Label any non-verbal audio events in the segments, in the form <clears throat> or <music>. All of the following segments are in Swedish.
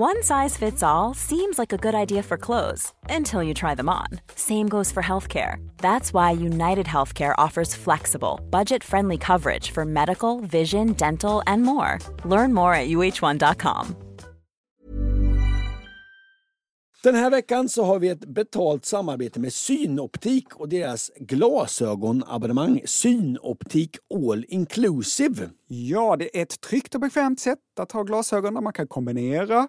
One size fits all seems like a good idea for clothes until you try them on. Same goes for healthcare. That's why United Healthcare offers flexible, budget friendly coverage for medical, vision, dental, and more. Learn more at uh1.com. Den här veckan så har vi ett betalt samarbete med Synoptik och deras glasögonabonnemang Synoptik All Inclusive. Ja, det är ett tryggt och bekvämt sätt att ha glasögon där man kan kombinera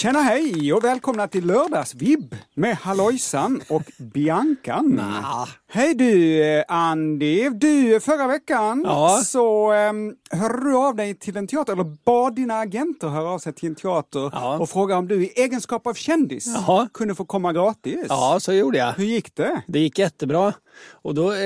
Tjena hej och välkomna till Lördagsvibb med Hallojsan och Biancan. <laughs> Hej du eh, Andy, du förra veckan Ja. så um, hörde du av dig till en teater, eller bad dina agenter höra av sig till en teater Ja. och fråga om du i egenskap av kändis Jaha. kunde få komma gratis. Ja, så gjorde jag. Hur gick det? Det gick jättebra. Och då eh,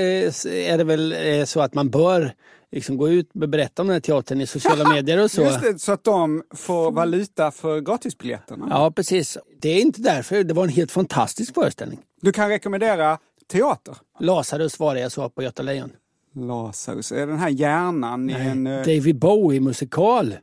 är det väl eh, så att man bör liksom gå ut och berätta om den här teatern i sociala medier och så. Just det, så att de får valuta för gratisbiljetterna. Ja, precis. Det är inte därför. Det var en helt fantastisk föreställning. Du kan rekommendera teater. Lazarus var det jag sa på Göta Lejon. Lazarus, är den här hjärnan i en... eh, David Bowie-musikal.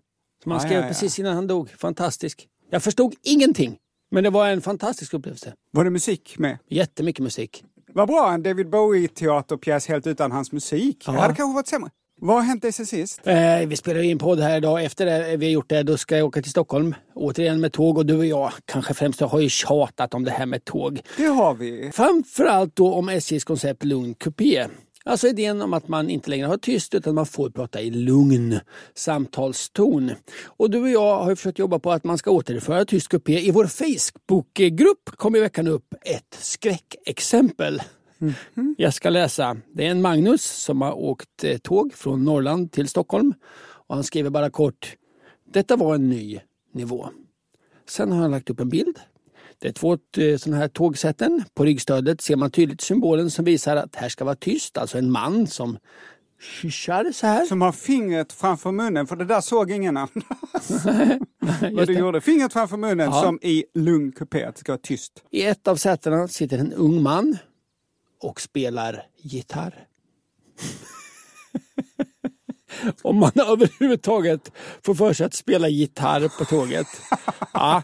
Som han Ja, skrev ja, ja. precis innan han dog. Fantastisk. Jag förstod ingenting. Men det var en fantastisk upplevelse. Var det musik med? Jättemycket musik. Vad bra, en David Bowie-teaterpjäs helt utan hans musik. Det hade kanske varit sämre. Vad har hänt dig sen sist? Eh, vi spelar in podd här idag. Efter det vi har gjort det, då ska jag åka till Stockholm. Återigen med tåg och du och jag, kanske främst, har ju tjatat om det här med tåg. Det har vi. Framförallt då om SJs koncept Lugn Coupé. Alltså idén om att man inte längre har tyst utan man får prata i lugn samtalston. Och du och jag har ju försökt jobba på att man ska återföra tyst kupé. I vår Facebookgrupp kom i veckan upp ett skräckexempel. Jag ska läsa. Det är en Magnus som har åkt eh, tåg från Norrland till Stockholm. Och han skriver bara kort. Detta var en ny nivå. Sen har han lagt upp en bild. Det är två eh, sådana här tågsätten. På ryggstödet ser man tydligt symbolen som visar att här ska vara tyst. Alltså en man som kyssar så här. Som har fingret framför munnen, för det där såg ingen annan. <laughs> Vad du det. gjorde. Fingret framför munnen Ja. som i lugn kupé, att det ska vara tyst. I ett av sätena sitter en ung man och spelar gitarr. <laughs> Om man överhuvudtaget får för sig att spela gitarr på tåget. Ja,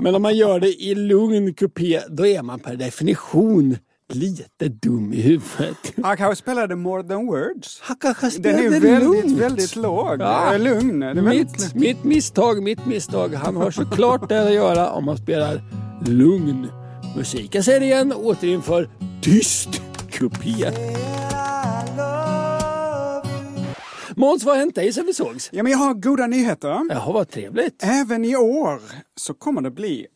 men om man gör det i lugn kupé, då är man per definition lite dum i huvudet. Han kanske spelade More than words. Han kanske Den spelade är väldigt, lugnt. väldigt låg. Ja. Lugn. Det är väldigt... Mitt, mitt misstag, mitt misstag. Han har såklart det att göra om man spelar lugn musik. Jag säger igen, återinför tyst kupé. Måns, vad har hänt dig sen vi sågs? Ja, men jag har goda nyheter. Jaha, vad trevligt. Även i år så kommer det bli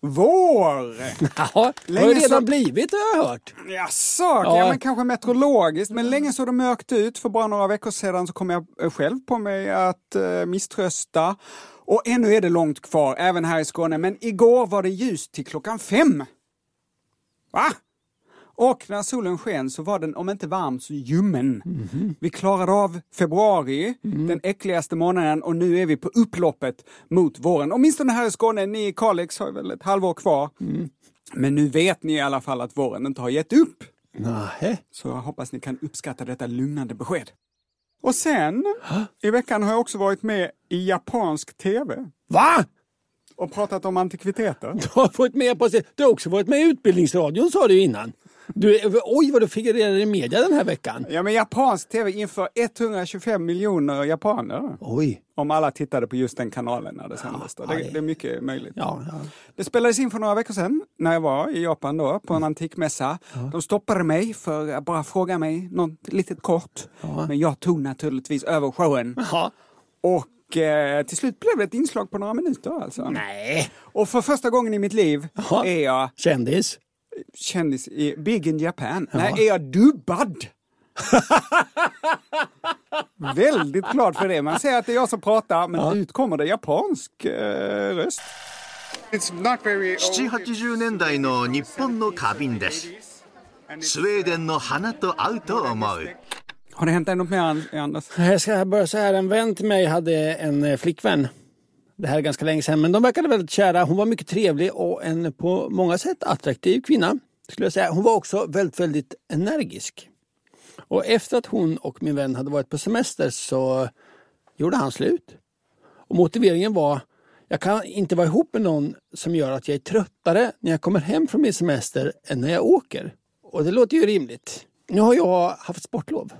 vår. <laughs> Jaha, det har ju redan så- blivit har jag hört. Jaså, ja. men kanske meteorologiskt. Men länge såg det mörkt ut. För bara några veckor sedan så kom jag eh, själv på mig att uh, misströsta. Och ännu är det långt kvar, även här i Skåne. Men igår var det ljust till klockan fem. Va? Och när solen sken så var den, om inte varm, så ljummen. Vi klarade av februari, den äckligaste månaden, och nu är vi på upploppet mot våren. Åtminstone här i Skåne, ni i Kalix har väl ett halvår kvar. Men nu vet ni i alla fall att våren inte har gett upp. Nej. Så jag hoppas ni kan uppskatta detta lugnande besked. Och sen, i veckan har jag också varit med i japansk tv. Va? Och pratat om antikviteter. Du har varit med på Du har också varit med i Utbildningsradion sa du innan. Du, oj vad du figurerar i media den här veckan. Ja men japansk tv inför 125 miljoner japaner. Oj. Om alla tittade på just den kanalen när det sändes. Ja, det, det, är mycket möjligt. Ja, ja. Det spelades in för några veckor sedan när jag var i Japan då på en antikmässa. De stoppade mig för att bara fråga mig något litet kort. Men jag tog naturligtvis över showen. Och eh, till slut blev det ett inslag på några minuter alltså. Nej! Och för första gången i mitt liv är jag... Kändis? kändis i Big in Japan. Ja. Nej, är jag dubbad? Väldigt glad för det. Man säger att det är jag som pratar, men ja. ut kommer det japansk eh, röst. 7、80年代の日本の花瓶です。スウェーデンの花と合うと思う。Har det hänt något mer, Anders? Jag ska börja så här. En vän till mig hade en eh, flickvän det här är ganska länge sedan, men de verkade väldigt kära. Hon var mycket trevlig och en på många sätt attraktiv kvinna. Skulle jag säga. Hon var också väldigt, väldigt energisk. Och efter att hon och min vän hade varit på semester så gjorde han slut. Och motiveringen var, jag kan inte vara ihop med någon som gör att jag är tröttare när jag kommer hem från min semester än när jag åker. Och det låter ju rimligt. Nu har jag haft sportlov.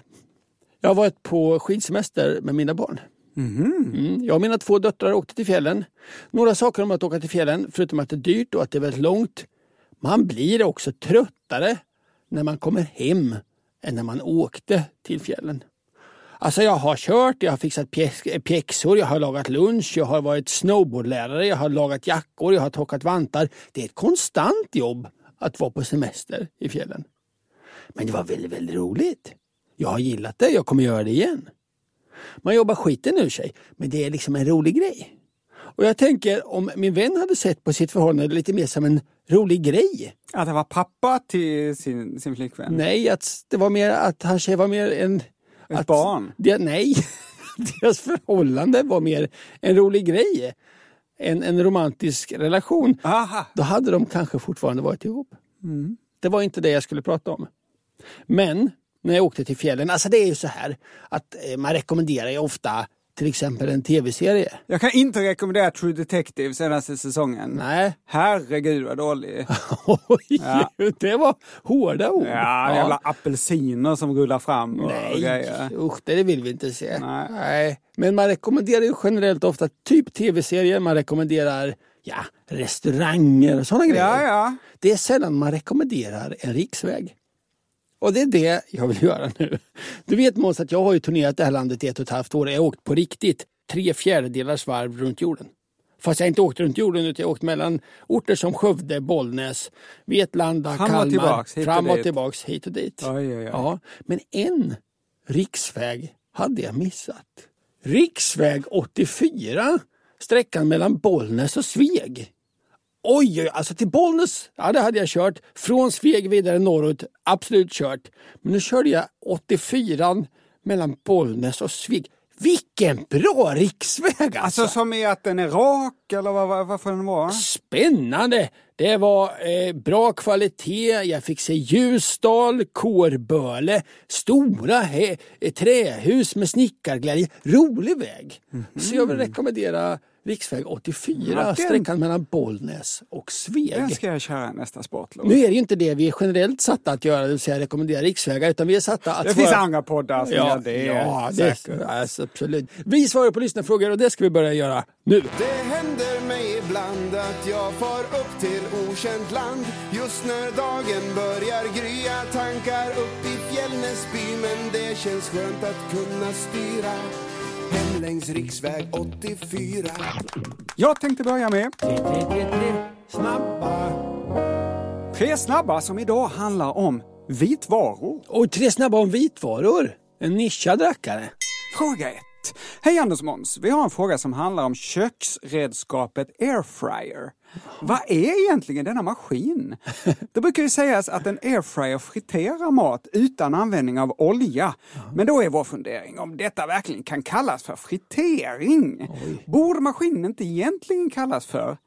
Jag har varit på skidsemester med mina barn. Mm. Mm. Jag och mina två döttrar åkte till fjällen. Några saker om att åka till fjällen, förutom att det är dyrt och att det är väldigt långt. Man blir också tröttare när man kommer hem än när man åkte till fjällen. Alltså jag har kört, jag har fixat eh, pjäxor, jag har lagat lunch, jag har varit snowboardlärare, jag har lagat jackor, jag har torkat vantar. Det är ett konstant jobb att vara på semester i fjällen. Men det var väldigt, väldigt roligt. Jag har gillat det, jag kommer göra det igen. Man jobbar skiten ur sig, men det är liksom en rolig grej. Och jag tänker om min vän hade sett på sitt förhållande lite mer som en rolig grej. Att han var pappa till sin, sin flickvän? Nej, att det var mer att han tjej var mer en... Ett att, barn? Det, nej, <laughs> deras förhållande var mer en rolig grej. En, en romantisk relation. Aha. Då hade de kanske fortfarande varit ihop. Mm. Det var inte det jag skulle prata om. Men när jag åkte till fjällen. Alltså det är ju så här att eh, man rekommenderar ju ofta till exempel en tv-serie. Jag kan inte rekommendera True Detective senaste säsongen. Nej. Herregud vad dålig. <laughs> Oj, ja. det var hårda ord. Ja, jävla apelsiner som rullar fram och Nej, grejer. usch, det vill vi inte se. Nej. Nej. Men man rekommenderar ju generellt ofta typ tv-serier, man rekommenderar ja, restauranger och sådana grejer. Ja, ja. Det är sällan man rekommenderar en riksväg. Och det är det jag vill göra nu. Du vet Måns att jag har ju turnerat det här landet i ett och ett halvt år. Jag har åkt på riktigt tre fjärdedelars varv runt jorden. Fast jag inte åkt runt jorden utan jag har åkt mellan orter som Skövde, Bollnäs, Vetlanda, fram Kalmar. Och tillbaks, fram och, och tillbaks, hit och dit. Oj, oj, oj. Ja, men en riksväg hade jag missat. Riksväg 84, sträckan mellan Bollnäs och Sveg. Oj, oj, alltså till Bollnäs, ja det hade jag kört. Från Sveg vidare norrut, absolut kört. Men nu körde jag 84 mellan Bollnäs och Sveg. Vilken bra riksväg alltså! Alltså som är att den är rak eller vad, vad, vad får den vara? Spännande! Det var eh, bra kvalitet, jag fick se Ljusdal, Kårböle, stora he, trähus med snickarglädje. Rolig väg! Mm -hmm. Så jag vill rekommendera riksväg 84, ja, sträckan mellan Bollnäs och Sveg. Den ska jag köra nästa sportlov. Nu är det ju inte det vi är generellt satta att göra, det vill säga rekommendera riksvägar, utan vi är satta att... Det finns andra poddar som ja, gör det. Ja, det alltså, absolut. Vi svarar på lyssnarfrågor och det ska vi börja göra nu. Det händer mig ibland att jag far upp till okänt land Just när dagen börjar grya tankar upp i Fjällnäsby Men det känns skönt att kunna styra hem längs riksväg 84 Jag tänkte börja med snabba. Tre snabba som idag handlar om vitvaror. Och tre snabba om vitvaror. En nischad rackare. Fråga 1. Hej Anders Måns! Vi har en fråga som handlar om köksredskapet airfryer. Vad är egentligen denna maskin? Det brukar ju sägas att en airfryer friterar mat utan användning av olja. Men då är vår fundering om detta verkligen kan kallas för fritering. Borde maskinen inte egentligen kallas för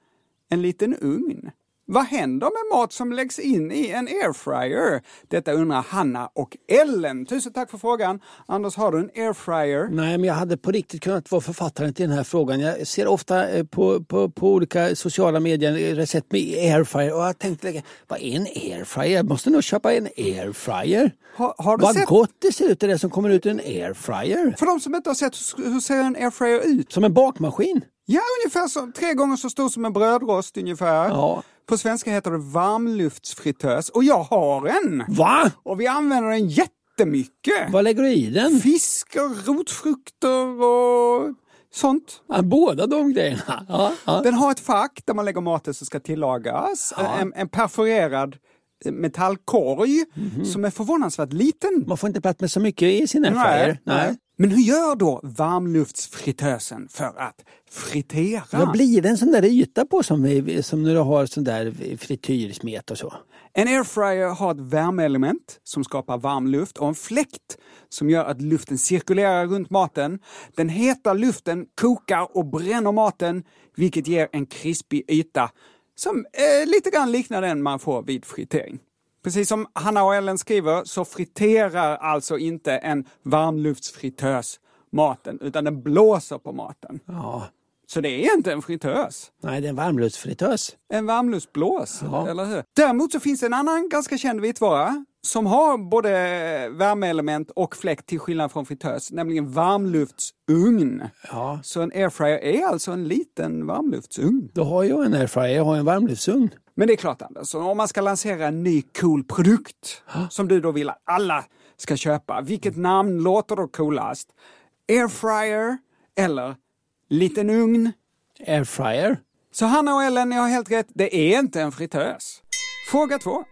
en liten ugn? Vad händer med mat som läggs in i en airfryer? Detta undrar Hanna och Ellen. Tusen tack för frågan. Anders, har du en airfryer? Nej, men jag hade på riktigt kunnat vara författaren till den här frågan. Jag ser ofta eh, på, på, på olika sociala medier recept med airfryer och jag tänkte, vad är en airfryer? Jag måste nog köpa en airfryer. Har, har vad sett? gott det ser ut det som kommer ut ur en airfryer. För de som inte har sett, hur ser en airfryer ut? Som en bakmaskin. Ja, ungefär så, tre gånger så stor som en brödrost ungefär. Ja. På svenska heter det varmluftsfritös och jag har en! Va? Och vi använder den jättemycket. Vad lägger du i den? Fisk och rotfrukter och sånt. Ja, båda de grejerna. Ja, ja. Den har ett fack där man lägger maten som ska tillagas. En, en perforerad metallkorg Mhm. som är förvånansvärt liten. Man får inte plats med så mycket i sin airfryer. nej. Men hur gör då varmluftsfritösen för att fritera? Vad blir det en sån där yta på som, vi- som när du har sån där frityrsmet och så? En airfryer har ett värmeelement som skapar varm luft och en fläkt som gör att luften cirkulerar runt maten. Den heta luften kokar och bränner maten, vilket ger en krispig yta som eh, lite grann liknar den man får vid fritering. Precis som Hanna och Ellen skriver så friterar alltså inte en varmluftsfritös maten, utan den blåser på maten. Ja. Så det är inte en fritös. Nej, det är en varmluftsfritös. En varmluftsblås, Ja. eller hur? Däremot så finns en annan ganska känd vitvara som har både värmeelement och fläkt till skillnad från fritös, nämligen varmluftsugn. Ja. Så en airfryer är alltså en liten varmluftsugn. Då har jag en airfryer, jag har en varmluftsugn. Men det är klart Anders, om man ska lansera en ny cool produkt som du då vill att alla ska köpa, vilket namn låter då coolast? Airfryer eller liten ugn? Airfryer? Så Hanna och Ellen, ni har helt rätt. Det är inte en fritös. Fråga två.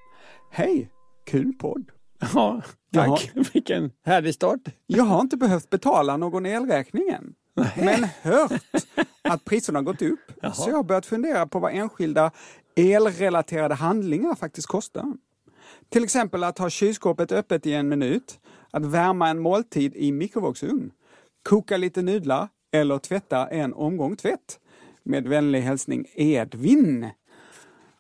Hej, kul podd. Ja, tack. <laughs> Vilken härlig start. Jag har inte behövt betala någon elräkning än. Men hört att priserna har gått upp. Så jag har börjat fundera på vad enskilda elrelaterade handlingar faktiskt kostar. Till exempel att ha kylskåpet öppet i en minut, att värma en måltid i mikrovågsugn, koka lite nudlar eller tvätta en omgång tvätt. Med vänlig hälsning Edvin.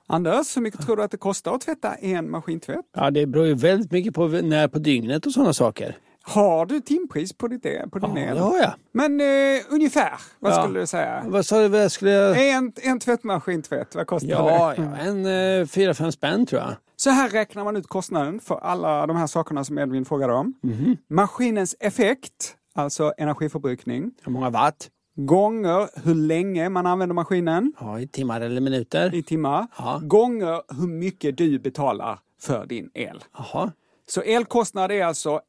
Anders, hur mycket tror du att det kostar att tvätta en maskintvätt? Ja, det beror ju väldigt mycket på när på dygnet och sådana saker. Har du timpris på, ditt, e- på din Ja, el? det har jag. Men eh, ungefär, vad Ja. skulle du säga? Vad sa du, vad skulle jag... En, en tvättmaskintvätt, vad kostar Ja, det? ja en eh, fyra, fem spänn tror jag. Så här räknar man ut kostnaden för alla de här sakerna som Edvin frågade om. Mhm. Maskinens effekt, alltså energiförbrukning, Hur många watt? gånger hur länge man använder maskinen Ja, i timmar eller minuter. i timmar, Ja. gånger hur mycket du betalar för din el. Jaha. Så elkostnad är alltså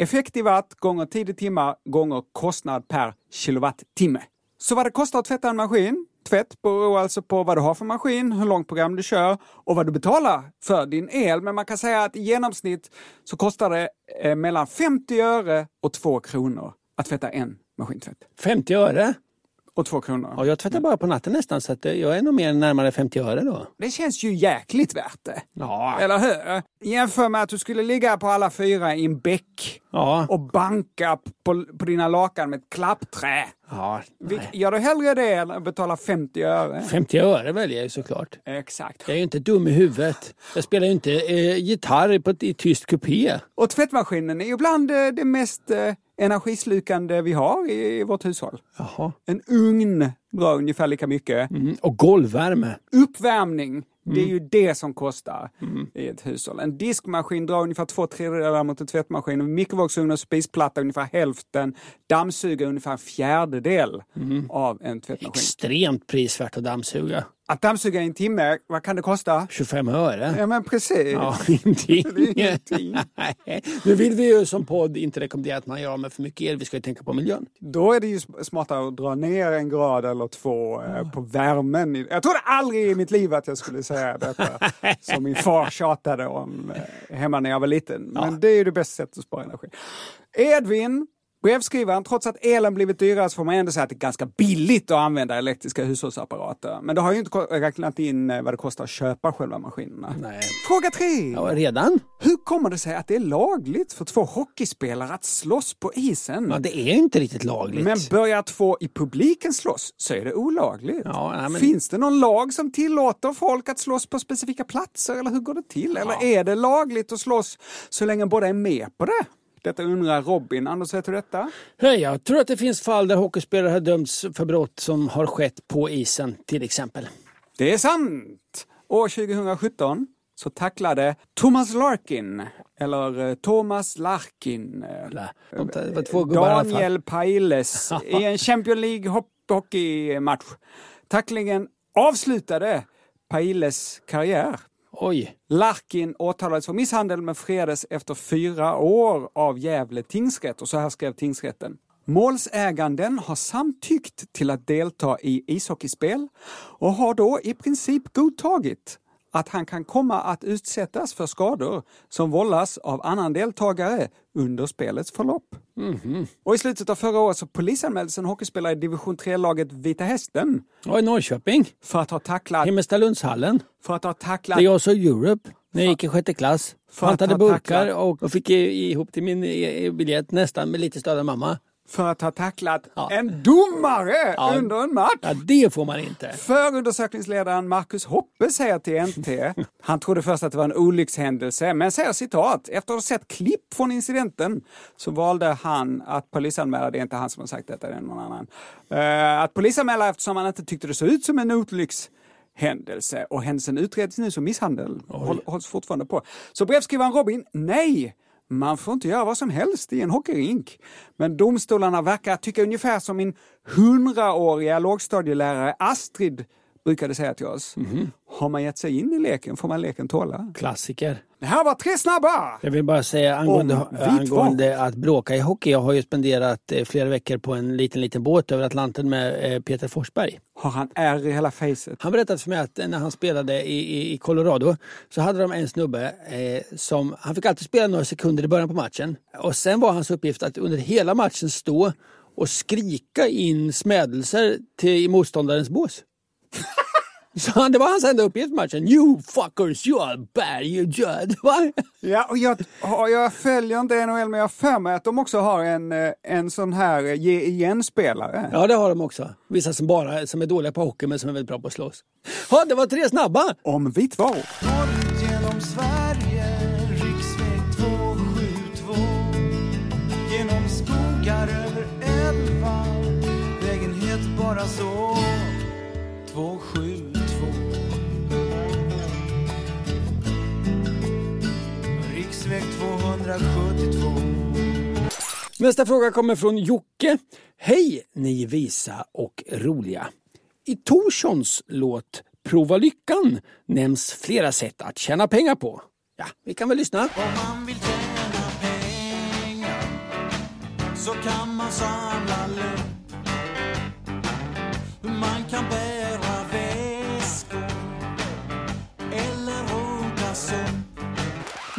effekt i watt gånger tid i timmar gånger kostnad per kilowattimme. Så vad det kostar att tvätta en maskin, tvätt beror alltså på vad du har för maskin, hur långt program du kör och vad du betalar för din el. Men man kan säga att i genomsnitt så kostar det eh, mellan 50 öre och 2 kronor att tvätta en maskintvätt. 50 öre? Och 2 kronor. Ja, jag tvättar bara på natten nästan så att jag är nog mer närmare 50 öre då. Det känns ju jäkligt värt det. Ja. Eller hur? Jämför med att du skulle ligga på alla fyra i en bäck Ja. och banka på, på dina lakan med ett klappträ. ja. Vil- Nej. Gör du hellre det än att betala 50 öre? 50 öre väljer jag ju såklart. Exakt. Jag är ju inte dum i huvudet. Jag spelar ju inte eh, gitarr på ett, i tyst kupé. Och tvättmaskinen är ju bland eh, det mest eh, energislukande vi har i, vårt hushåll. Jaha. En ugn drar ungefär lika mycket. Mm. Och golvvärme. Uppvärmning, det är ju det som kostar i ett hushåll. En diskmaskin drar ungefär två tredjedelar mot en tvättmaskin. En mikrovågsugn och spisplatta ungefär hälften. Dammsugare ungefär en fjärdedel av en tvättmaskin. Extremt prisvärt att dammsuga. Att dammsuga i en timme, vad kan det kosta? 25 öre. Ja men precis. Ja, <laughs> ingenting. Ingenting. Nu vill vi ju som podd inte rekommendera att man gör av med för mycket el. Vi ska ju tänka på miljön. Då är det ju sm- smartare att dra ner en grad eller två eh, på värmen. Jag trodde aldrig i mitt liv att jag skulle säga detta <laughs> som min far tjatade om eh, hemma när jag var liten. Men det är ju det bästa sättet att spara energi. Edvin, Brevskrivaren, trots att elen blivit dyrare så får man ändå säga att det är ganska billigt att använda elektriska hushållsapparater. Men det har ju inte räknat in eh, vad det kostar att köpa själva maskinerna. Nej. Fråga tre! Ja, redan? Hur kommer det sig att det är lagligt för två hockeyspelare att slåss på isen? Ja, det är inte riktigt lagligt. Men börjar två i publiken slåss så är det olagligt. Ja, nej, men- Finns det någon lag som tillåter folk att slåss på specifika platser eller hur går det till? Eller är det lagligt att slåss så länge båda är med på det? Detta undrar Robin. Anders, vet du detta? Nej, jag tror att det finns fall där hockeyspelare har dömts för brott som har skett på isen till exempel. Det är sant! År 2017 så tacklade Thomas Larkin, eller eh, Thomas Larkin, eh, fall. Daniel Pailes <laughs> i en Champions League hockeymatch. Tacklingen avslutade Pailes karriär. Oj, Larkin åtalades för misshandel men friades efter fyra år av Gävle tingsrätt och så här skrev tingsrätten. Målsäganden har samtyckt till att delta i ishockeyspel och har då i princip godtagit att han kan komma att utsättas för skador som vållas av annan deltagare under spelets förlopp. Och i slutet av förra året så polisanmäldes en hockeyspelare i division 3-laget Vita Hästen och i Norrköping, för att ha tacklat, Himmelstalundshallen. för att ha tacklat Det är jag så Europe när jag gick i sjätte klass. Pantade burkar tacklat. och, fick ihop till min biljett nästan med lite större mamma. För att ha tacklat Ja. en domare Ja. under en match. Ja, det får man inte. Förundersökningsledaren Marcus Hoppe säger till NT, <laughs> han trodde först att det var en olyckshändelse, men säger citat, efter att ha sett klipp från incidenten så valde han att polisanmäla, det är inte han som har sagt detta, det är någon annan, Eh, att polisanmäla eftersom han inte tyckte det såg ut som en olyckshändelse och händelsen utreds nu som misshandel, Håll, hålls fortfarande på. Så brevskrivaren Robin, nej! Man får inte göra vad som helst i en hockeyrink. Men domstolarna verkar tycka ungefär som min hundraåriga lågstadielärare Astrid brukade säga till oss. Har man gett sig in i leken får man leken tåla. Klassiker. Det här var tre snabba! Jag vill bara säga angående, angående att bråka i hockey. Jag har ju spenderat eh, flera veckor på en liten, liten båt över Atlanten med eh, Peter Forsberg. Har han ärr i hela facet? Han berättade för mig att när han spelade i, i, i Colorado så hade de en snubbe som, som, han fick alltid spela några sekunder i början på matchen. Och sen var hans uppgift att under hela matchen stå och skrika in smädelser till i motståndarens bås. Så han, det var hans enda uppgift i matchen. You fuckers, you are bad, you judge. <laughs> Va? Ja, och jag, och jag följer inte NHL men jag för mig att de också har en, eh, en sån här eh, ge igen-spelare. Ja, det har de också. Vissa som bara som är dåliga på hockey men som är väldigt bra på att slåss. Ja, det var tre snabba! Om vitvaror. Genom Sverige, riksväg 272 Genom skogar över älvar, vägen heter bara så 272 Riksväg 272 Nästa fråga kommer från Jocke. Hej ni visa och roliga. I Torssons låt Prova lyckan nämns flera sätt att tjäna pengar på. Ja, vi kan väl lyssna. Pengar så kan man samla lugn.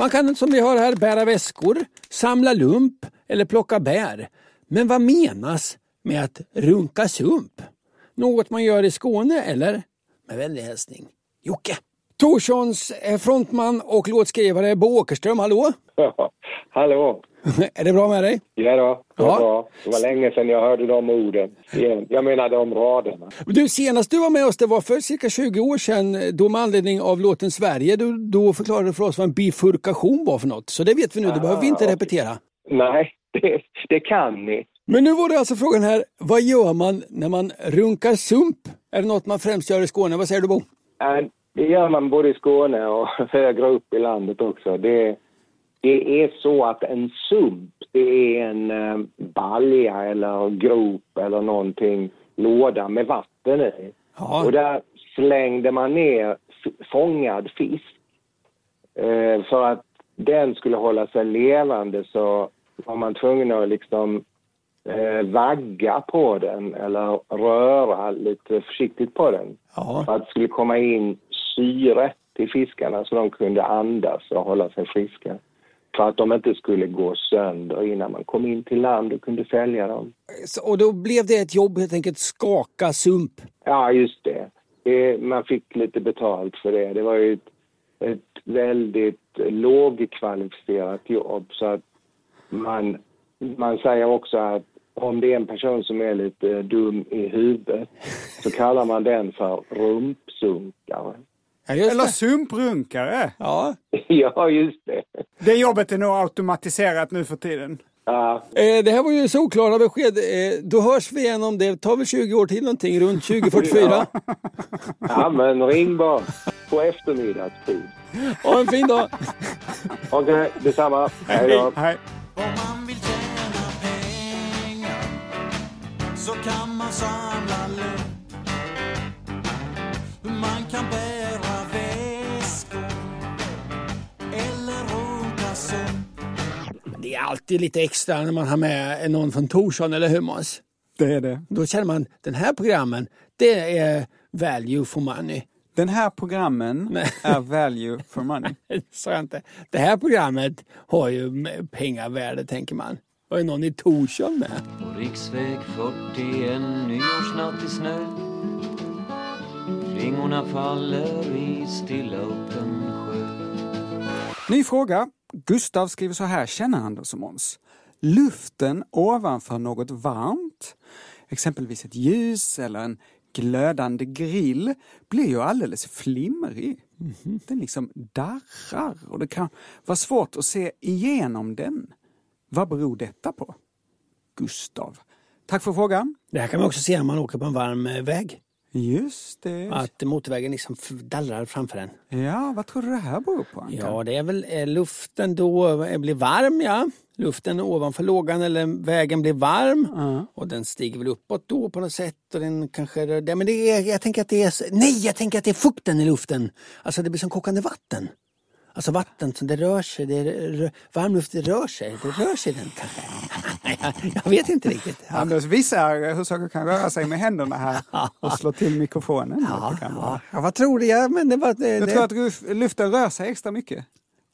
Man kan som vi hör här bära väskor, samla lump eller plocka bär. Men vad menas med att runka sump? Något man gör i Skåne eller? Med vänlig hälsning Jocke. Torssons eh, frontman och låtskrivare Bo Åkerström, hallå? Hallå! <laughs> är det bra med dig? Ja då, det Ja. bra. Det var länge sedan jag hörde de orden. Jag menar de raderna. Du, senast du var med oss, det var för cirka 20 år sedan, då med anledning av låten Sverige, du, då förklarade du för oss vad en bifurkation var för något. Så det vet vi nu, det behöver vi inte okej. repetera. Nej, <laughs> det, det kan ni. Men nu var det alltså frågan här, vad gör man när man runkar sump? Är det något man främst gör i Skåne? Vad säger du Bo? Äh, Det gör man både i Skåne och <laughs> högre upp i landet också. Det, det är så att en sump, det är en eh, balja eller grop eller någonting, låda med vatten i. Ja. Och där slängde man ner fångad fisk. Eh, för att den skulle hålla sig levande så var man tvungen att liksom eh, vagga på den eller röra lite försiktigt på den. Ja. För att det skulle komma in syre till fiskarna så de kunde andas och hålla sig friska. för att de inte skulle gå sönder innan man kom in till land och kunde sälja dem. Och då blev det ett jobb helt enkelt, skaka sump? Ja, just det. det man fick lite betalt för det. Det var ju ett, ett väldigt lågkvalificerat jobb så att man, man säger också att om det är en person som är lite dum i huvudet så kallar man den för rumpsunkare. Ja, Eller sumprunkare. Ja. <laughs> ja, just det. Det jobbet är nog automatiserat nu för tiden. Ja. Eh, det här var ju solklara besked. Eh, då hörs vi igen om det. tar väl 20 år till någonting, runt 2044. <laughs> ja. ja, men ring bara på eftermiddagstid. Ha en fin dag. Okej, okay, detsamma. Hej då. Hej. Om man vill tjäna pengar så kan man samla lugn. Det är alltid lite extra när man har med någon från Torsson, eller hur Måns? Det är det. Då känner man, den här programmen, det är value for money. Den här programmen Nej. är value for money. <laughs> jag inte. Det här programmet har ju pengavärde, tänker man. Var det någon i Torsson med? På riksväg 41, nyårsnatt i snö Ringorna faller i stilla öppen sjö Ny fråga. Gustav skriver så här, känner han det som Måns? Luften ovanför något varmt, exempelvis ett ljus eller en glödande grill blir ju alldeles flimrig. Mm. Den liksom darrar och det kan vara svårt att se igenom den. Vad beror detta på? Gustav. Tack för frågan. Det här kan man också se när man åker på en varm eh, väg. Just det. Att motorvägen liksom dallrar framför en. Ja, vad tror du det här beror på? Anka? Ja, det är väl eh, luften då eh, blir varm, ja. Luften ovanför lågan eller vägen blir varm uh. och den stiger väl uppåt då på något sätt. Och den kanske, det, men det är, jag tänker att det är, nej, jag tänker att det är fukten i luften. Alltså det blir som kokande vatten. Alltså vatten det rör sig, det rör, varmluft det rör sig, det rör sig kanske. <laughs> jag vet inte riktigt. Ja. Anders visar hur saker kan röra sig med händerna här <laughs> och slå till mikrofonen. Ja, ja. ja vad tror du? Ja, men det var, det, jag tror att luften rör sig extra mycket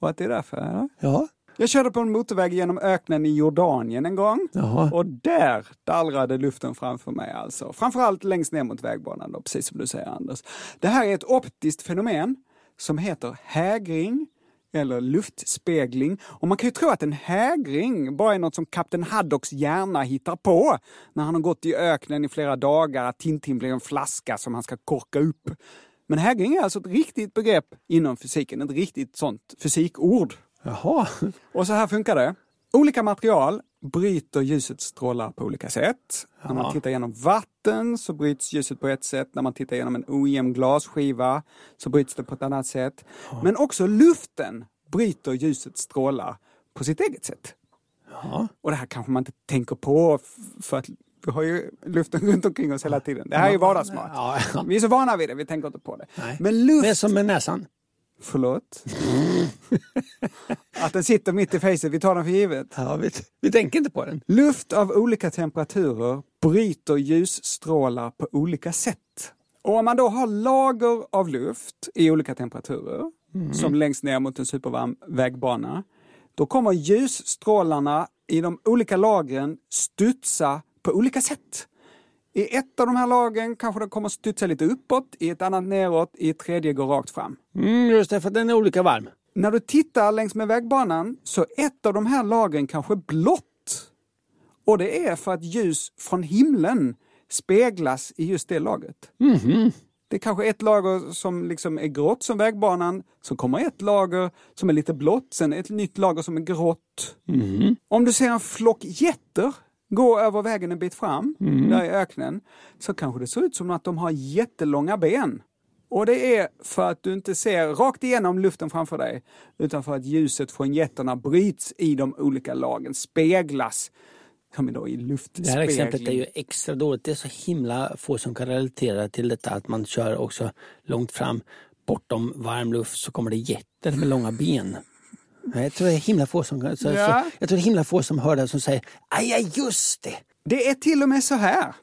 och att det är därför. Eller? Ja. Jag körde på en motorväg genom öknen i Jordanien en gång Jaha. och där dallrade luften framför mig alltså. Framförallt längst ner mot vägbanan då, precis som du säger Anders. Det här är ett optiskt fenomen som heter hägring eller luftspegling. Och man kan ju tro att en hägring bara är något som kapten Haddocks hjärna hittar på när han har gått i öknen i flera dagar, att Tintin blir en flaska som han ska korka upp. Men hägring är alltså ett riktigt begrepp inom fysiken, ett riktigt sånt fysikord. Jaha. Och så här funkar det. Olika material bryter ljusets strålar på olika sätt. Ja. När man tittar genom vatten så bryts ljuset på ett sätt. När man tittar genom en ojämn glasskiva så bryts det på ett annat sätt. Ja. Men också luften bryter ljusets strålar på sitt eget sätt. Ja. Och det här kanske man inte tänker på för att vi har ju luften <laughs> runt omkring oss hela tiden. Det här är ju vardagsmat. Vi är så vana vid det, vi tänker inte på det. Nej. Men luft... Det är som med näsan. Förlåt? att den sitter mitt i facet, vi tar den för givet. Ja, vi, vi tänker inte på den. Luft av olika temperaturer bryter ljusstrålar på olika sätt. Och om man då har lager av luft i olika temperaturer, mm. som längst ner mot en supervarm vägbana, då kommer ljusstrålarna i de olika lagren studsa på olika sätt. I ett av de här lagen kanske det kommer studsa lite uppåt, i ett annat neråt, i ett tredje går rakt fram. Mm, just det, för den är olika varm. När du tittar längs med vägbanan så är ett av de här lagren kanske blått. Och det är för att ljus från himlen speglas i just det lagret. Mm. Det är kanske ett lager som liksom är grått som vägbanan, så kommer ett lager som är lite blått, sen ett nytt lager som är grått. Mm. Om du ser en flock getter gå över vägen en bit fram, mm. där i öknen, så kanske det ser ut som att de har jättelånga ben. Och det är för att du inte ser rakt igenom luften framför dig, utan för att ljuset från getterna bryts i de olika lagen, speglas som i luftspegling. Det här exemplet är ju extra dåligt. Det är så himla få som kan relatera till detta att man kör också långt fram bortom varm luft så kommer det getter med långa ben. Jag tror det är himla få som, så, ja. så, jag tror det himla få som hör det som säger aj, aj, just det. Det är till och med så här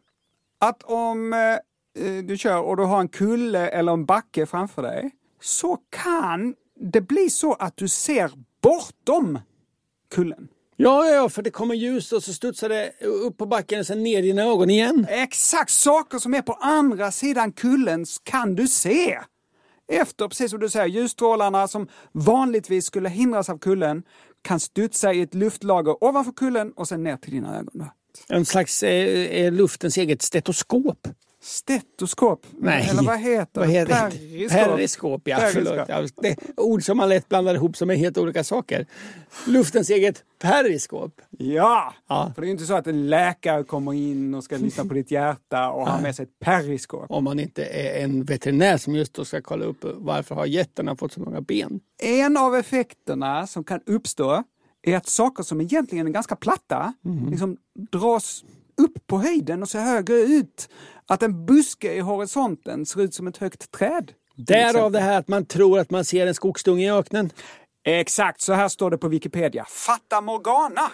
att om eh, du kör och du har en kulle eller en backe framför dig så kan det bli så att du ser bortom kullen. Ja, ja, för det kommer ljus och så studsar det upp på backen och sen ner i dina ögon igen. Exakt, saker som är på andra sidan kullen kan du se. Efter, precis som du säger, ljusstrålarna som vanligtvis skulle hindras av kullen kan studsa i ett luftlager ovanför kullen och sen ner till dina ögon. En slags eh, eh, luftens eget stetoskop. Stetoskop? Nej. Eller vad heter vad heter? Periskop? Periskop, ja. Periskop. Förlåt. Det ord som man lätt blandar ihop som är helt olika saker. Luftens eget periskop. Ja, Ja. för det är ju inte så att en läkare kommer in och ska lyssna på ditt hjärta och har <laughs> med sig ett periskop. Om man inte är en veterinär som just då ska kolla upp varför har getterna fått så många ben. En av effekterna som kan uppstå är att saker som egentligen är ganska platta liksom dras upp på höjden och ser högre ut. Att en buske i horisonten ser ut som ett högt träd. Därav det här att man tror att man ser en skogsdunge i öknen. Exakt, så här står det på Wikipedia. Fata Morgana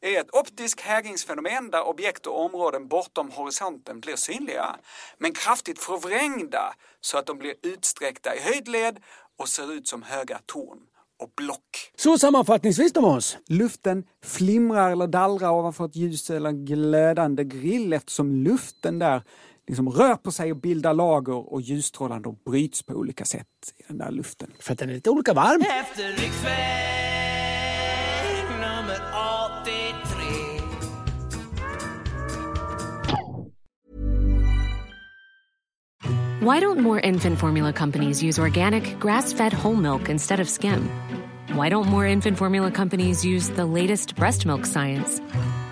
är ett optiskt hägringsfenomen där objekt och områden bortom horisonten blir synliga, men kraftigt förvrängda så att de blir utsträckta i höjdled och ser ut som höga torn och block. Så sammanfattningsvis Måns. Luften flimrar eller dallrar ovanför ett ljus eller glödande grill eftersom luften där liksom rör på sig och bildar lager och ljusstrålarna då bryts på olika sätt i den där luften. För att den är lite olika varm. Efter riksväg nummer 83 Why don't more infant formula companies use organic, grass fed whole milk instead of skim? Why don't more infant formula companies use the latest breast milk science?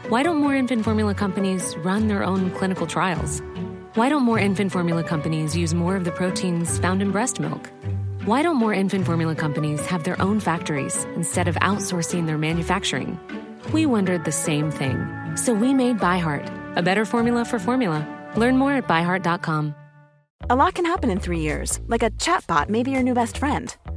Why don't more infant formula companies run their own clinical trials? Why don't more infant formula companies use more of the proteins found in breast milk? Why don't more infant formula companies have their own factories instead of outsourcing their manufacturing? We wondered the same thing. So we made ByHeart, a better formula for formula. Learn more at byheart.com. A lot can happen in three years, like a chatbot may be your new best friend.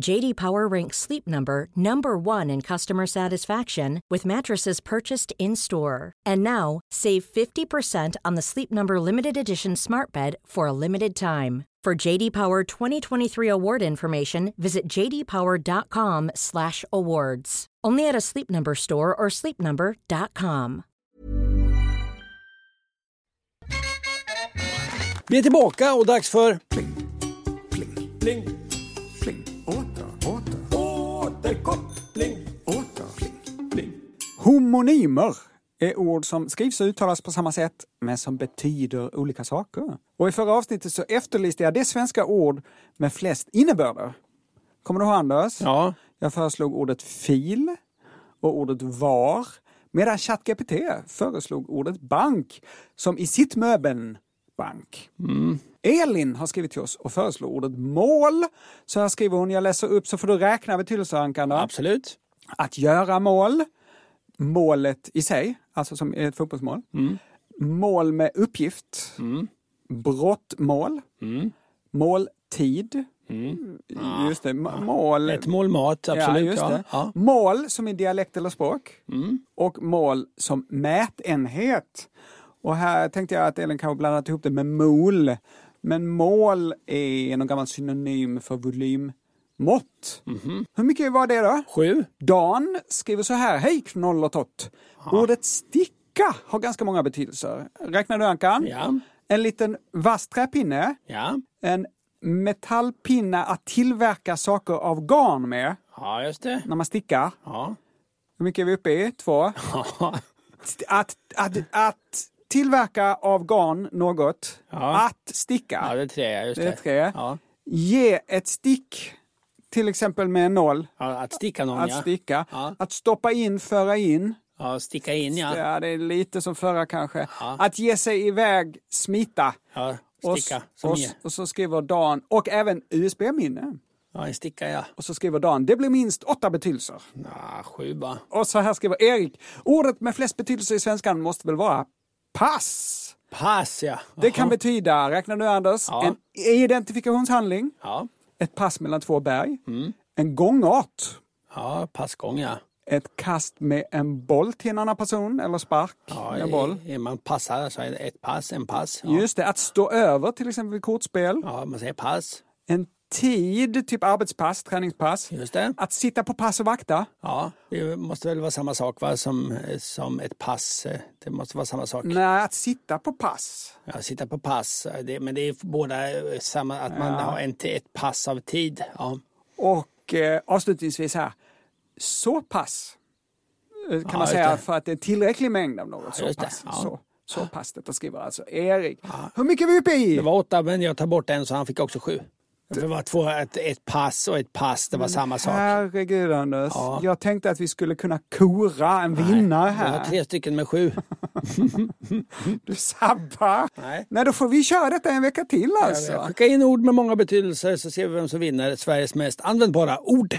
JD Power ranks Sleep Number number 1 in customer satisfaction with mattresses purchased in-store. And now, save 50% on the Sleep Number limited edition Smart Bed for a limited time. For JD Power 2023 award information, visit jdpower.com/awards. Only at a Sleep Number store or sleepnumber.com. Vi är tillbaka och dags för... Pling, Pling. pling, Homonymer är ord som skrivs och uttalas på samma sätt, men som betyder olika saker. Och i förra avsnittet så efterlyste jag det svenska ord med flest innebörder. Kommer du ihåg Anders? Ja. Jag föreslog ordet fil och ordet var, medan ChatGPT föreslog ordet bank, som i sitt möbeln bank. Elin har skrivit till oss och föreslår ordet mål. Så här skriver hon, jag läser upp så får du räkna betydelseankan då. Absolut. Att göra mål, målet i sig, alltså som ett fotbollsmål. Mål med uppgift, brottmål, måltid, just det, m- mål. Ett mål mat, absolut. Ja. Ja. Mål som i dialekt eller språk och mål som mätenhet. Och här tänkte jag att Elin kanske blandat ihop det med mol. Men mål är någon gammal synonym för volymmått. Hur mycket var det då? Sju. Dan skriver så här, hej knoll och tott. Ordet sticka har ganska många betydelser. Räknar du Ankan? Ja. En liten vass träpinne, Ja. en metallpinne att tillverka saker av garn med Ja, just det. när man stickar. Ja. Hur mycket är vi uppe i? Två. Ja. Att, att, att tillverka av garn något. Ja. Att sticka. Ja, det är tre. Just Det är tre. Ja. Ge ett stick, till exempel med en nål. Ja, att sticka någon, Att ja. sticka. Ja. Att stoppa in, föra in. Ja, sticka in, ja. Ja, det är lite som förra kanske. Ja. Att ge sig iväg, smita. Ja, Och, sticka. och, s- och så skriver Dan, och även USB-minne. Ja, en sticka ja. Och så skriver Dan, det blir minst åtta betydelser. Ja, sju bara. Och så här skriver Erik, ordet med flest betydelser i svenskan måste väl vara pass? Pass ja. Det kan betyda, räkna nu Anders, Ja. en identifikationshandling, Ja, ett pass mellan två berg, Mm. en gångart, ja passgång ja. ett kast med en boll till en annan person eller spark ja en boll. Är man passar så är det ett pass, en pass. Ja. Just det, att stå över till exempel vid kortspel. ja, man säger pass. En tid, typ arbetspass, träningspass. Just det. Att sitta på pass och vakta. Ja, det måste väl vara samma sak va? Som, som ett pass. eh, Det måste vara samma sak. Nej, att sitta på pass. Ja, sitta på pass. eh, Det, men det är båda eh, samma, att man har en, ett pass av tid. Ja. Och eh, avslutningsvis här, så pass eh, kan man just säga för att det är en tillräcklig mängd av något. Så pass. Ja. Så, så pass, detta skriver alltså Erik. Hur mycket är vi uppe i? Det var åtta, men jag tar bort en så han fick också sju. Det var två, ett, ett pass och ett pass, det var samma sak. Herregud Anders, Ja. jag tänkte att vi skulle kunna kora en vinnare Jag har här. tre stycken med sju. <laughs> Du sabbar. Nej. Nej, då får vi köra detta en vecka till alltså. skickar in ord med många betydelser så ser vi vem som vinner Sveriges mest användbara ord.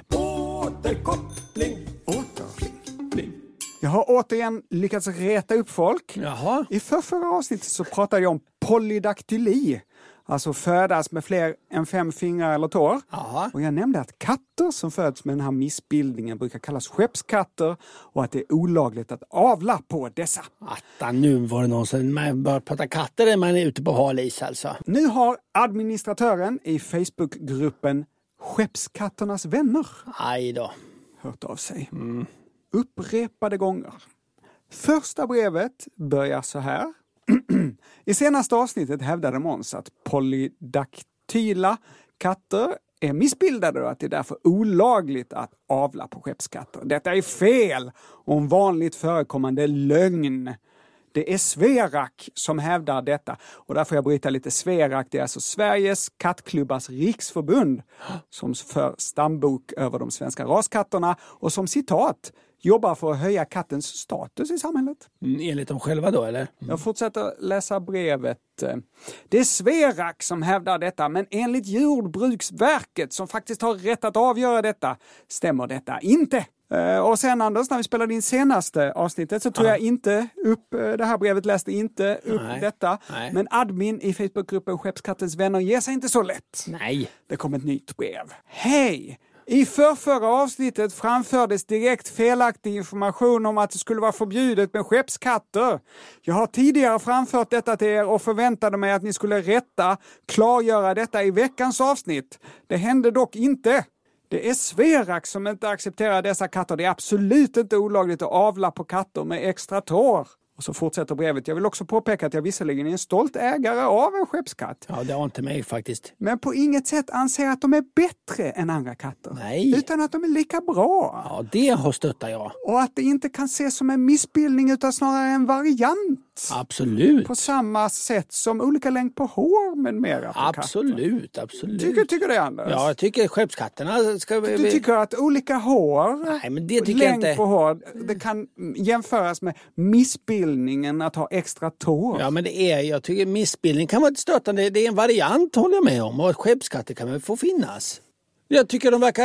Jag har återigen lyckats reta upp folk. Jaha. I förrförra avsnittet så pratade jag om polydaktyli. Alltså födas med fler än fem fingrar eller tår. Jaha. Och jag nämnde att katter som föds med den här missbildningen brukar kallas skeppskatter och att det är olagligt att avla på dessa. Atta, nu var det någon som man börjar prata katter är man ute på hal is alltså. Nu har administratören i Facebookgruppen Skeppskatternas vänner Aj då. hört av sig. Upprepade gånger. Första brevet börjar så här. I senaste avsnittet hävdade Måns att polydaktyla katter är missbildade och att det är därför olagligt att avla på skeppskatter. Detta är fel och en vanligt förekommande lögn. Det är Sverak som hävdar detta och där får jag bryta lite. Sverak det är alltså Sveriges kattklubbars riksförbund som för stambok över de svenska raskatterna och som citat jobbar för att höja kattens status i samhället. Mm, Enligt dem själva då eller? Jag fortsätter läsa brevet. Det är Sverak som hävdar detta, men enligt Jordbruksverket som faktiskt har rätt att avgöra detta stämmer detta inte. Eh, Och sen Anders, när vi spelade in senaste avsnittet så tog jag inte upp eh, det här brevet, läste inte upp Nej. detta. Nej. Men admin i Facebookgruppen Skeppskattens vänner ger sig inte så lätt. Nej. Det kom ett nytt brev. Hej! I förrförra avsnittet framfördes direkt felaktig information om att det skulle vara förbjudet med skeppskatter. Jag har tidigare framfört detta till er och förväntade mig att ni skulle rätta, klargöra detta i veckans avsnitt. Det hände dock inte. Det är Sverak som inte accepterar dessa katter. Det är absolut inte olagligt att avla på katter med extra tår. Och så fortsätter brevet. Jag vill också påpeka att jag visserligen är en stolt ägare av en skeppskatt. Ja, det har inte mig faktiskt. Men på inget sätt anser att de är bättre än andra katter. Nej. Utan att de är lika bra. Ja, det har stöttar jag. Och att det inte kan ses som en missbildning utan snarare en variant. Absolut. På samma sätt som olika längd på hår med mera. Absolut, absolut. Tycker, tycker du det Anders? Ja, jag tycker skeppskatterna ska... vi- Du tycker att olika hår, Nej, men det tycker jag längd inte. på hår, det kan jämföras med missbildningen att ha extra tår? Ja, men det är, jag tycker missbildning kan vara ett stötande. Det är en variant håller jag med om och skeppskatter kan väl få finnas. Jag tycker de verkar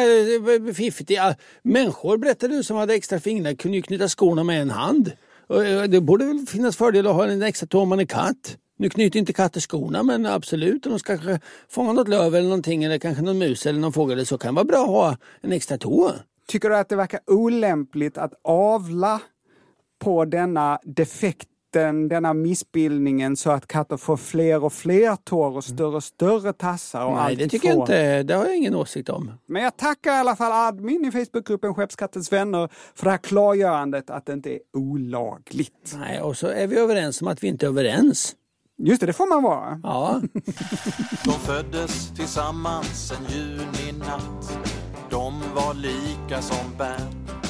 eh, fiffigt. Ja, människor berättade du som hade extra fingrar kunde ju knyta skorna med en hand. Eh, det borde väl finnas fördel att ha en extra tå om man är katt. Nu knyter inte katter skorna men absolut om de ska kanske fånga något löv eller någonting eller kanske någon mus eller någon fågel så kan det vara bra att ha en extra tå. Tycker du att det verkar olämpligt att avla på denna defekten, denna missbildningen så att katter får fler och fler tår och större och större tassar? Och Nej, allt det tycker jag inte. Det har jag ingen åsikt om. Men jag tackar i alla fall admin i Facebookgruppen Skeppskattens vänner för det här klargörandet att det inte är olagligt. Nej, och så är vi överens om att vi inte är överens. Just det, det får man vara. Ja. <laughs> De föddes tillsammans en juninatt De var lika som bär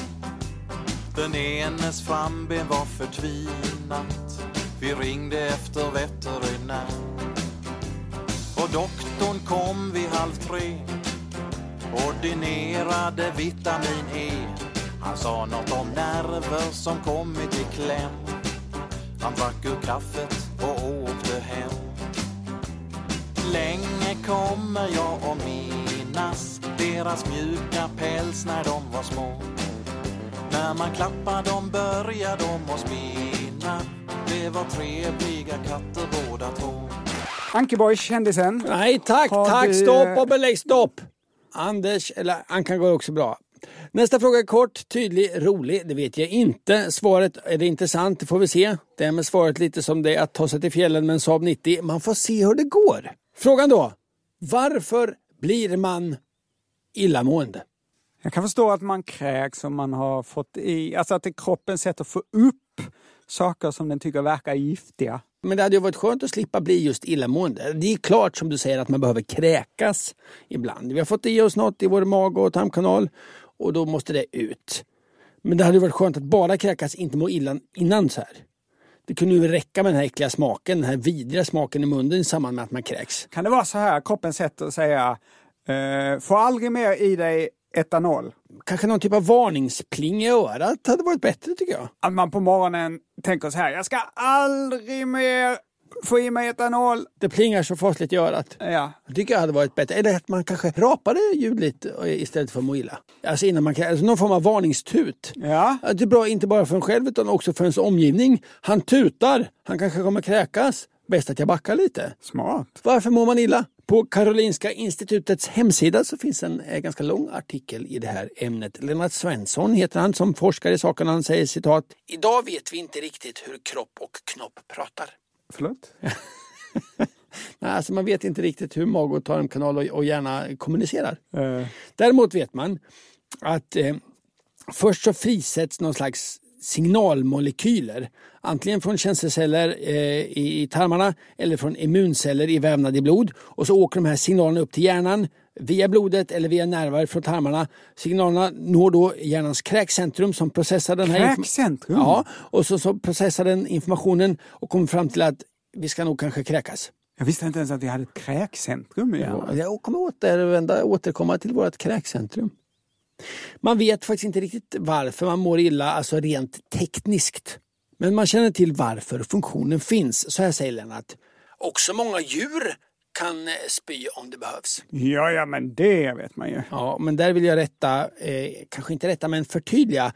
den enes framben var förtvinat. Vi ringde efter veterinär. Och doktorn kom vid halv tre. Ordinerade vitamin E. Han sa något om nerver som kommit i kläm. Han drack ur kaffet och åkte hem. Länge kommer jag att minnas deras mjuka päls när de var små. När man klappar dem börjar de att spinna. Det var trevliga katter båda två. Ankeborg, kändisen. Nej tack, Har tack, du, stopp och belägg, stopp! Anders, eller Ankan går också bra. Nästa fråga är kort, tydlig, rolig. Det vet jag inte. Svaret, är det intressant? Det får vi se. Det är med svaret lite som det är att ta sig till fjällen med en Saab 90. Man får se hur det går. Frågan då. Varför blir man illamående? Jag kan förstå att man kräks om man har fått i, alltså att det är kroppens sätt att få upp saker som den tycker verkar giftiga. Men det hade ju varit skönt att slippa bli just illamående. Det är klart som du säger att man behöver kräkas ibland. Vi har fått i oss något i vår mage och tarmkanal och då måste det ut. Men det hade ju varit skönt att bara kräkas, inte må illa innan så här. Det kunde ju räcka med den här äckliga smaken, den här vidriga smaken i munnen i samband med att man kräks. Kan det vara så här, kroppens sätt att säga, eh, få aldrig mer i dig etanol? Kanske någon typ av varningspling i örat hade varit bättre tycker jag. Att man på morgonen tänker så här, jag ska aldrig mer få i mig etanol. Det plingar så fasligt i örat. Ja. Det tycker jag hade varit bättre. Eller att man kanske rapade ljudligt istället för att må illa. Alltså innan man alltså någon form av varningstut. Ja. Det är bra inte bara för en själv utan också för ens omgivning. Han tutar, han kanske kommer kräkas. Bäst att jag backar lite. Smart. Varför mår man illa? På Karolinska institutets hemsida så finns en eh, ganska lång artikel i det här ämnet. Lennart Svensson heter han som forskar i saken. Han säger citat. Idag vet vi inte riktigt hur kropp och knopp pratar. Förlåt? <laughs> Nej, alltså man vet inte riktigt hur mag och tarmkanal och, och hjärna kommunicerar. Eh. Däremot vet man att eh, först så frisätts någon slags signalmolekyler. Antingen från känselceller eh, i, tarmarna eller från immunceller i vävnad i blod. Och så åker de här signalerna upp till hjärnan via blodet eller via nerver från tarmarna. Signalerna når då hjärnans kräkcentrum som processar den här Kräkcentrum? Ja, och så, så processar den informationen och kommer fram till att vi ska nog kanske kräkas. Jag visste inte ens att vi hade ett kräkcentrum. Ja, jag kommer återvända, återkomma till vårt kräkcentrum. Man vet faktiskt inte riktigt varför man mår illa, alltså rent tekniskt. Men man känner till varför funktionen finns. Så här säger Lennart. Också många djur kan eh, spy om det behövs. Ja, ja, men det vet man ju. Ja, men där vill jag rätta, eh, kanske inte rätta, men förtydliga.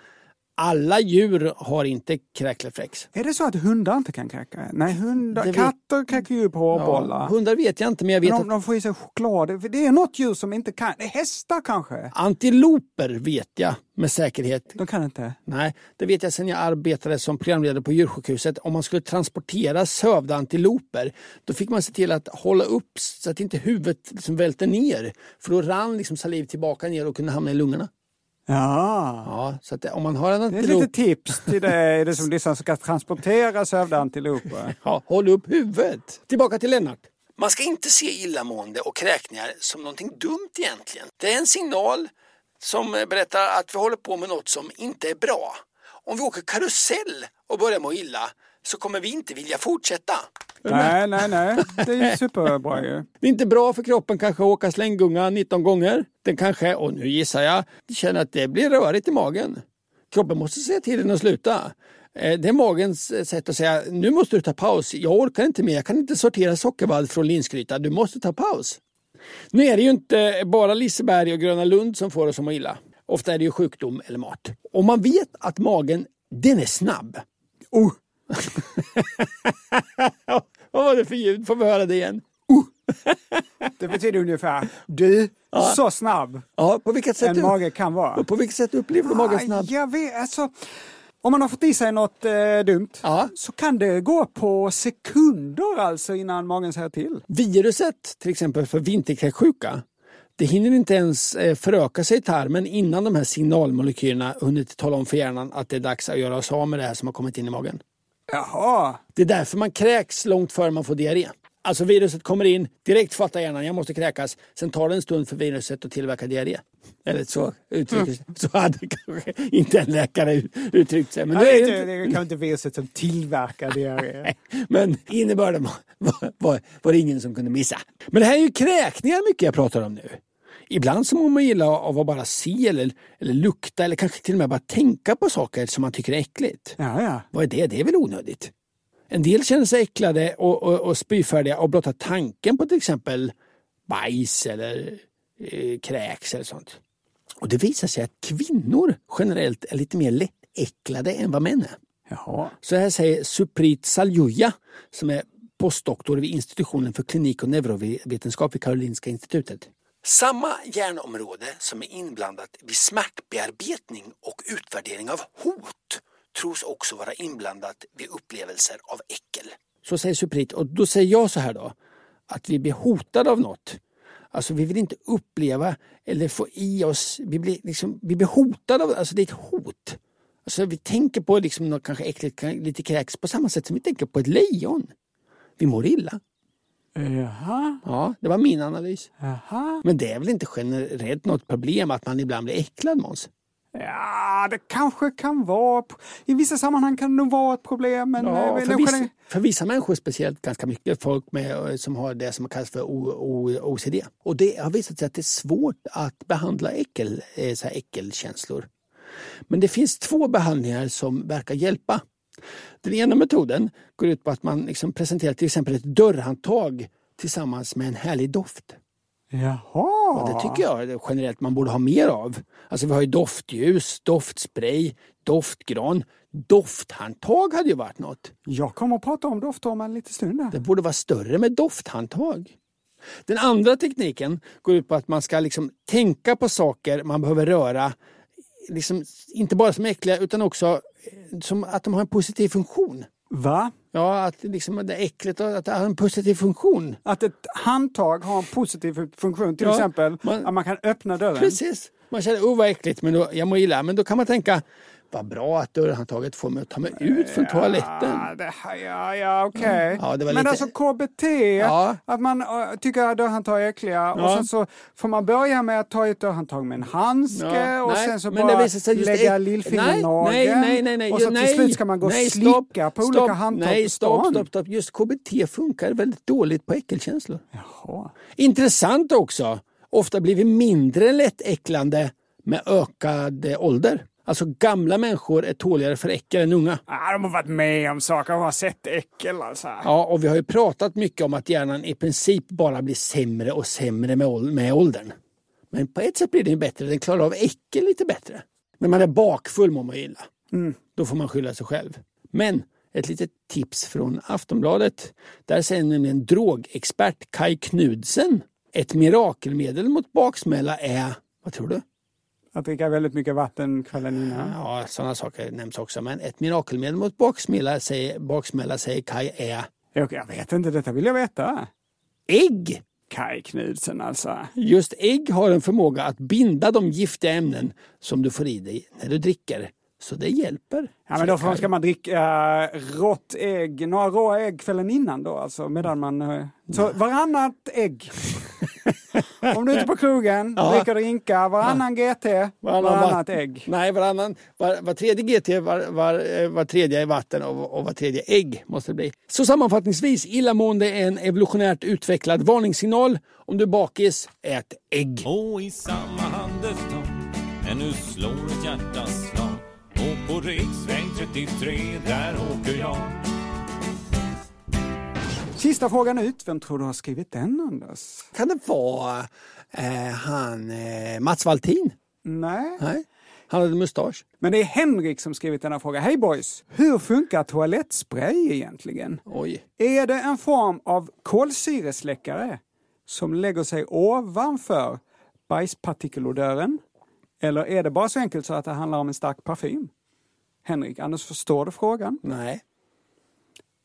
Alla djur har inte kräkreflex. Är det så att hundar inte kan kräka? Nej, hundar, vet- katter kräker ju på hårbollar. Ja, hundar vet jag inte, men jag vet Men att de, de får i sig choklad. Det är något djur som inte kan. Hästar kanske? antiloper vet jag med säkerhet. De kan inte. Nej, det vet jag sedan jag arbetade som programledare på djursjukhuset. Om man skulle transportera sövda antiloper, då fick man se till att hålla upp så att inte huvudet liksom välte ner. För då rann liksom saliv tillbaka ner och kunde hamna i lungorna. Ja. Ja, så att om man har en Det är ett antilop, litet tips till dig det som <laughs> lyssnar som ska transportera sövda antiloper. <laughs> ja, håll upp huvudet. Tillbaka till Lennart. Man ska inte se illamående och kräkningar som någonting dumt egentligen. Det är en signal som berättar att vi håller på med något som inte är bra. Om vi åker karusell och börjar må illa så kommer vi inte vilja fortsätta. Nej, nej, nej. Det är ju <laughs> superbra ju. Det är inte bra för kroppen kanske att åka slänggunga 19 gånger. Den kanske, och nu gissar jag, känner att det blir rörigt i magen. Kroppen måste säga till den att sluta. Eh, Det är magens eh, sätt att säga, nu måste du ta paus. Jag orkar inte mer, jag kan inte sortera sockervadd från linsgryta. Du måste ta paus. Nu är det ju inte bara Liseberg och Gröna Lund som får oss att må illa. Ofta är det ju sjukdom eller mat. Och man vet att magen, den är snabb. Oh, <laughs> Vad var det för ljud? Får vi höra det igen? <laughs> det betyder ungefär, du, så snabb Ja, på vilket sätt, en mage kan vara. på vilket sätt upplever du magen snabb? Jag vet, alltså, om man har fått i sig något eh, dumt Ja. så kan det gå på sekunder alltså innan magen säger till. Viruset, till exempel för vinterkräksjuka, det hinner inte ens eh, föröka sig i tarmen innan de här signalmolekylerna hunnit tala om för hjärnan att det är dags att göra sig av med det här som har kommit in i magen. Jaha, Det är därför man kräks långt före man får diarré. Alltså viruset kommer in, direkt fattar hjärnan, jag måste kräkas. Sen tar det en stund för viruset att tillverka diarré. Eller så uttrycker <laughs> Så hade kanske inte en läkare ut- uttryckt sig. Men, Nej, är det, det det inte, är kanske inte viruset som tillverkar <laughs> diarré. men innebörden var, var, var, var det ingen som kunde missa. Men det här är ju kräkningar mycket jag pratar om nu. Ibland så mår man illa av att bara se eller, eller lukta eller kanske till och med bara tänka på saker som man tycker är äckligt. Ja, ja. Vad är det? Det är väl onödigt? En del känner sig äcklade och, och, och spyfärdiga av blotta tanken på till exempel bajs eller eh, kräks eller sånt. Och det visar sig att kvinnor generellt är lite mer lättäcklade än vad män är. Jaha. Så här säger Suprit Saljuja som är postdoktor vid institutionen för klinik och neurovetenskap vid Karolinska institutet. Samma hjärnområde som är inblandat vid smärtbearbetning och utvärdering av hot tros också vara inblandat vid upplevelser av äckel. Så säger Suprit och då säger jag så här då att vi blir hotade av något. Alltså vi vill inte uppleva eller få i oss, vi blir, liksom, vi blir hotade av alltså det är ett hot. Alltså vi tänker på liksom något kanske äckligt, lite kräks på samma sätt som vi tänker på ett lejon. Vi mår illa. Jaha. Ja, det var min analys. Jaha. Men det är väl inte generellt något problem att man ibland blir äcklad Måns? Ja, det kanske kan vara. I vissa sammanhang kan det nog vara ett problem. Men ja, eh, för, vissa, för vissa människor speciellt ganska mycket folk med, eh, som har det som kallas för OCD. Och det har visat sig att det är svårt att behandla äckel, eh, så här äckelkänslor. Men det finns två behandlingar som verkar hjälpa. Den ena metoden går ut på att man liksom presenterar till exempel ett dörrhandtag tillsammans med en härlig doft. Jaha! Och det tycker jag generellt man borde ha mer av. Alltså vi har ju doftljus, doftspray, doftgran. Dofthandtag hade ju varit något. Jag kommer att prata om doft om en liten stund. Där. Det borde vara större med dofthandtag. Den andra tekniken går ut på att man ska liksom tänka på saker man behöver röra. Liksom, inte bara som äckliga utan också som att de har en positiv funktion. Va? Ja, att liksom det är äckligt att det har en positiv funktion. Att ett handtag har en positiv funktion, till ja, exempel man, att man kan öppna dörren? Precis. Man känner, oh vad äckligt, men då, jag mår illa. Men då kan man tänka, vad bra att dörrhandtaget får mig att ta mig ut från toaletten. Det, ja, ja okej. Okay. Mm. Ja, men lite... alltså KBT, ja. att man uh, tycker att dörrhandtag är äckliga ja. och sen så får man börja med att ta ett dörrhandtag med en handske och nej, sen så bara lägga lillfingernageln. Och så nej, till slut ska man gå nej, och slicka på stopp, olika handtag Nej, stopp, stopp, stopp. Just KBT funkar väldigt dåligt på äckelkänslor. Jaha. Intressant också. Ofta blir vi mindre lättäcklande med ökad ålder. Alltså gamla människor är tåligare för äckel än unga. Ah, de har varit med om saker, de har sett äckel alltså. Ja, och vi har ju pratat mycket om att hjärnan i princip bara blir sämre och sämre med, med åldern. Men på ett sätt blir den bättre, den klarar av äckel lite bättre. När man är bakfull mår man illa. Mm. Då får man skylla sig själv. Men ett litet tips från Aftonbladet. Där säger nämligen drogexpert Kai Knudsen ett mirakelmedel mot baksmälla är, vad tror du? Att dricka väldigt mycket vatten kvällen innan? Ja, sådana saker nämns också. Men ett mirakelmedel mot baksmälla säger, baksmälla säger Kai är... Jag vet inte, detta vill jag veta. Ägg! Kai Knudsen alltså. Just ägg har en förmåga att binda de giftiga ämnen som du får i dig när du dricker. Så det hjälper. Ja, men då ska man dricka äh, rått ägg, några råa ägg kvällen innan då alltså, medan man... Äh, så varannat ägg. <laughs> Om du är ute på krogen, ja. dricker drinkar, varannan ja. GT, varannan varannat var, ägg. Nej, varannan, var, var tredje GT, var, var, var tredje är vatten och, och var tredje ägg måste det bli. Så sammanfattningsvis, illamående är en evolutionärt utvecklad varningssignal. Om du är bakis, ät ägg. Och i samma andetag, ännu slår ett hjärtas på riksväg 33, där åker jag Sista frågan ut. Vem tror du har skrivit den, Anders? Kan det vara eh, han eh, Mats Valtin? Nej. Nej. Han hade mustasch. Men det är Henrik som skrivit denna fråga. Hej boys! Hur funkar toalettspray egentligen? Oj. Är det en form av kolsyresläckare som lägger sig ovanför bajspartikelodören? Eller är det bara så enkelt så att det handlar om en stark parfym? Henrik, Anders, förstår du frågan? Nej.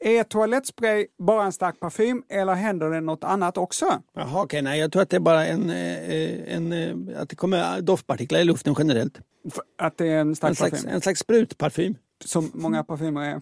Är toalettspray bara en stark parfym eller händer det något annat också? Jaha, okej, okay, nej, jag tror att det är bara en, eh, en, en eh, att det kommer doftpartiklar i luften generellt. Att det är en stark en slags, parfym? En slags sprutparfym. Som många parfymer är.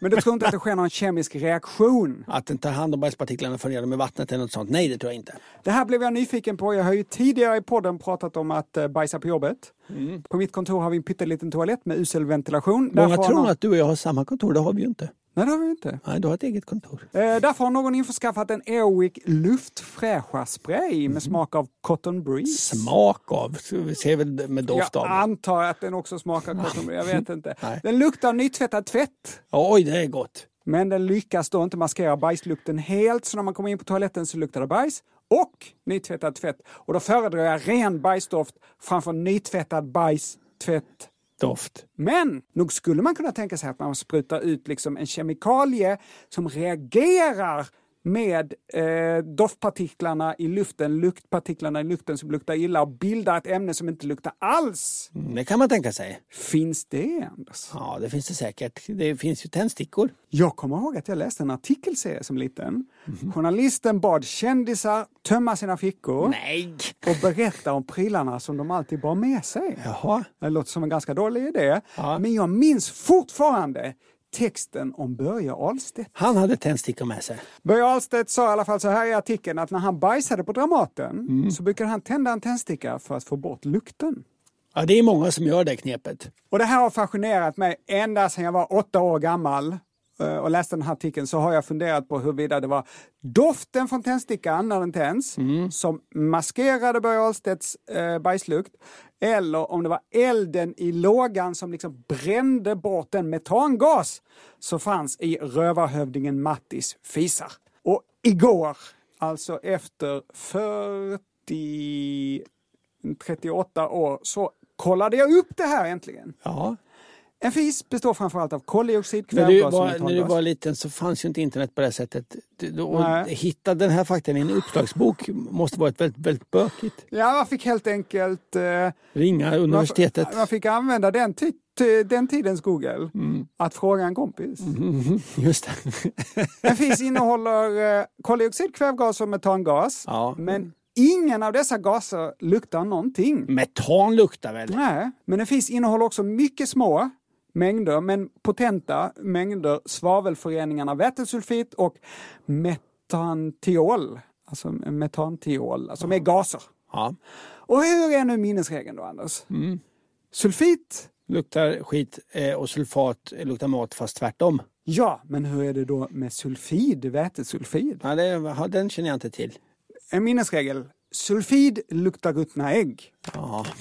Men du tror inte att det sker någon kemisk reaktion? Att den tar hand om bajspartiklarna och för ner dem i vattnet eller något sånt? Nej, det tror jag inte. Det här blev jag nyfiken på. Jag har ju tidigare i podden pratat om att eh, bajsa på jobbet. Mm. På mitt kontor har vi en pytteliten toalett med usel ventilation. Många tror någon... att du och jag har samma kontor, det har vi ju inte. Nej, det har vi inte. Nej, du har ett eget kontor. Eh, därför har någon införskaffat en Airwick luftfräscharspray med mm. smak av Cotton Breeze. Smak av? Vi ser väl med doft av? Jag antar att den också smakar Cotton <laughs> Breeze, jag vet inte. den luktar nytvättad tvätt. Oj, det är gott. Men den lyckas då inte maskera bajslukten helt, så när man kommer in på toaletten så luktar det bajs. och nytvättad tvätt. Och då föredrar jag ren bajsdoft framför nytvättad bajstvätt. Doft. Men nog skulle man kunna tänka sig att man sprutar ut liksom en kemikalie som reagerar med eh, doftpartiklarna i luften, luktpartiklarna i luften som luktar illa och bildar ett ämne som inte luktar alls. Mm, Det kan man tänka sig. Finns det, Anders? Ja, det finns det säkert. Det finns ju tändstickor. Jag kommer ihåg att jag läste en artikelserie som liten. Journalisten bad kändisar tömma sina fickor Nej! och berätta om prylarna som de alltid bar med sig. Jaha. Det låter som en ganska dålig idé, Ja. men jag minns fortfarande texten om Börje Ahlstedt. Han hade tändstickor med sig. Börje Ahlstedt sa i alla fall så här i artikeln att när han bajsade på Dramaten Mm. så brukade han tända en tändsticka för att få bort lukten. Ja, det är många som gör det knepet. Och det här har fascinerat mig ända sedan jag var åtta år gammal och läste den här artikeln så har jag funderat på huruvida det var doften från tändstickan när den tänds som maskerade Börje Ahlstedts eh, bajslukt eller om det var elden i lågan som liksom brände bort den metangas som fanns i rövarhövdingen Mattis fisar. Och igår, alltså efter 40 38 år så kollade jag upp det här äntligen. Ja. En fis består framförallt av koldioxid, kvävgas och var, när du metangas. var liten så fanns ju inte internet på det sättet. Nej. hitta den här faktan i en uppslagsbok måste varit väldigt, väldigt bökigt. Ja, man fick helt enkelt... Eh, Ringa universitetet. Man, man fick använda den, den tidens Google att fråga en kompis. Mhm, <laughs> Just det. En fis innehåller eh, koldioxid, kvävgas och metangas. Ja. Men ingen av dessa gaser luktar någonting. Metan luktar väl? Nej, men en fis innehåller också mycket små mängder, men potenta mängder svavelföreningarna vätesulfit och metantiol. Alltså metantiol, alltså med gaser. Ja. Och hur är nu minnesregeln då, Anders? Mm. Sulfit? Luktar skit eh, och sulfat luktar mat fast tvärtom. Ja, men hur är det då med sulfid, vätesulfid? Ja, det, den känner jag inte till. En minnesregel. Sulfid luktar ruttna ägg. Ja. <laughs>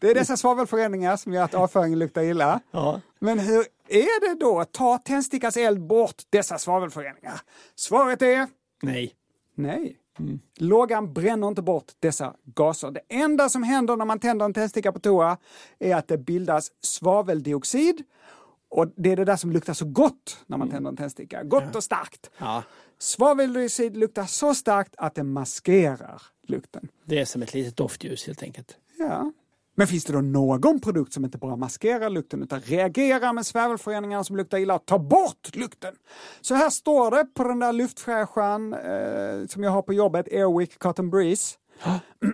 Det är dessa svavelföreningar som gör att avföringen luktar illa. Ja. Men hur är det då? Tar tändstickans eld bort dessa svavelföreningar? Svaret är Nej. nej. Lågan bränner inte bort dessa gaser. Det enda som händer när man tänder en tändsticka på toa är att det bildas svaveldioxid. Och det är det där som luktar så gott när man tänder en tändsticka. Gott och starkt. Ja. Svaveldioxid luktar så starkt att det maskerar lukten. Det är som ett litet doftljus helt enkelt. Ja. Men finns det då någon produkt som inte bara maskerar lukten utan reagerar med svavelföreningar som luktar illa och tar bort lukten? Så här står det på den där luftfräscharen eh, som jag har på jobbet, Airwick Cotton Breeze.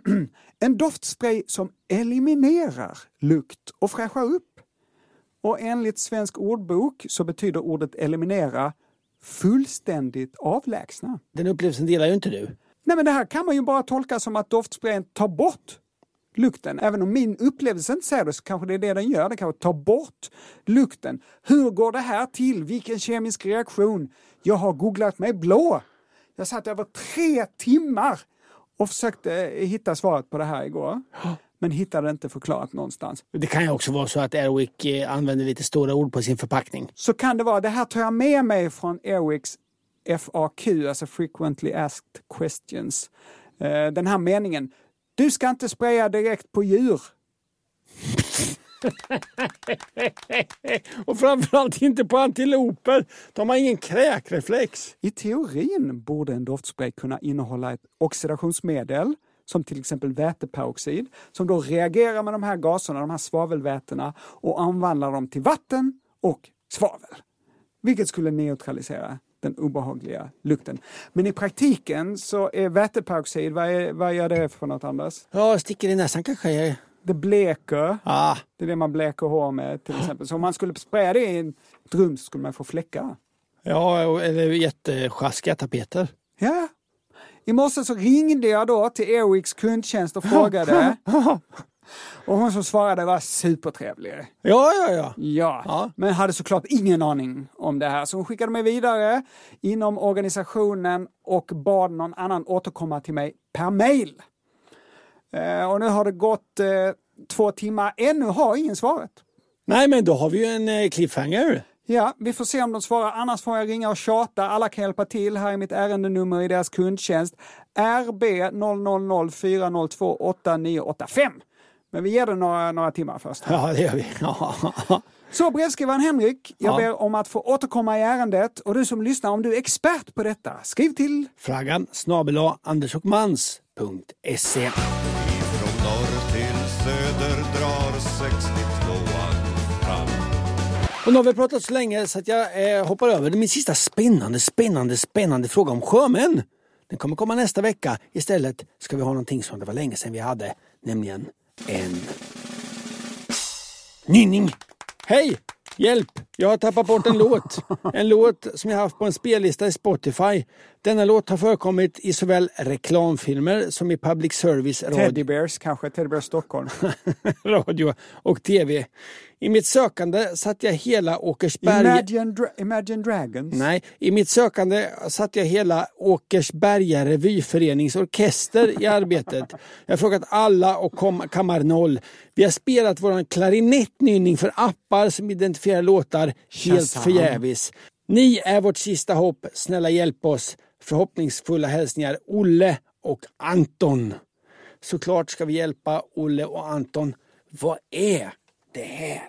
<clears throat> en doftspray som eliminerar lukt och fräschar upp. Och enligt Svensk ordbok så betyder ordet eliminera fullständigt avlägsna. Den upplevelsen delar ju inte du. Nej men det här kan man ju bara tolka som att doftsprayen tar bort lukten. Även om min upplevelse inte säger det så kanske det är det den gör. Den kanske tar bort lukten. Hur går det här till? Vilken kemisk reaktion? Jag har googlat mig blå. Jag satt över tre timmar och försökte hitta svaret på det här igår. Men hittade inte förklarat någonstans. Det kan ju också vara så att Airwick eh, använder lite stora ord på sin förpackning. Så kan det vara. Det här tar jag med mig från Airwicks FAQ, alltså Frequently Asked Questions. Eh, Den här meningen. Du ska inte spraya direkt på djur. <laughs> och framförallt inte på antiloper. De har ingen kräkreflex. I teorin borde en doftspray kunna innehålla ett oxidationsmedel som till exempel väteperoxid som då reagerar med de här gaserna, de här svavelvätena och omvandlar dem till vatten och svavel. Vilket skulle neutralisera den obehagliga lukten. Men i praktiken så är väteperoxid, vad, är, vad gör det för något Anders? Ja, sticker i näsan kanske. Det bleker. Ah. Det är det man bleker hår med till exempel. Så om man skulle spraya det i en rum så skulle man få fläckar. Ja, eller jättesjaskiga tapeter. Ja. I morse så ringde jag då till Airwicks kundtjänst och frågade. <laughs> Och hon som svarade var supertrevlig. Ja, ja, ja. Ja, men hade såklart ingen aning om det här. Så hon skickade mig vidare inom organisationen och bad någon annan återkomma till mig per mail. Eh, och nu har det gått eh, två timmar. Ännu har ingen svarat. Nej, men då har vi ju en eh, cliffhanger. Ja, vi får se om de svarar. Annars får jag ringa och tjata. Alla kan hjälpa till. Här är mitt ärendenummer i deras kundtjänst. RB 000 402 8985. Men vi ger det några, några timmar först. Ja, det gör vi. <laughs> Så brevskrivaren Henrik, jag Ja. ber om att få återkomma i ärendet. Och du som lyssnar, om du är expert på detta, skriv till Fraggan snabel andersochmans.se. Och nu har vi pratat så länge så att jag eh, hoppar över min sista spännande, spännande, spännande fråga om sjömän. Den kommer komma nästa vecka. Istället ska vi ha någonting som det var länge sedan vi hade, nämligen en nynning. Hej! Hjälp! Jag har tappat bort en låt. <laughs> En låt som jag haft på en spellista i Spotify. Denna låt har förekommit i såväl reklamfilmer som i public service radio. Teddy Bears kanske, Teddy Bears Stockholm. <laughs> radio och tv. I mitt sökande satt jag hela Åkersberga... Imagine, Dra- Imagine Dragons. Nej, i mitt sökande satt jag hela Åkersberga revyförenings orkester i arbetet. Jag har frågat alla och kom, kammar noll. Vi har spelat våran klarinettnynning för appar som identifierar låtar helt förgäves. Ni är vårt sista hopp. Snälla hjälp oss. Förhoppningsfulla hälsningar Olle och Anton. Såklart ska vi hjälpa Olle och Anton. Vad är det här?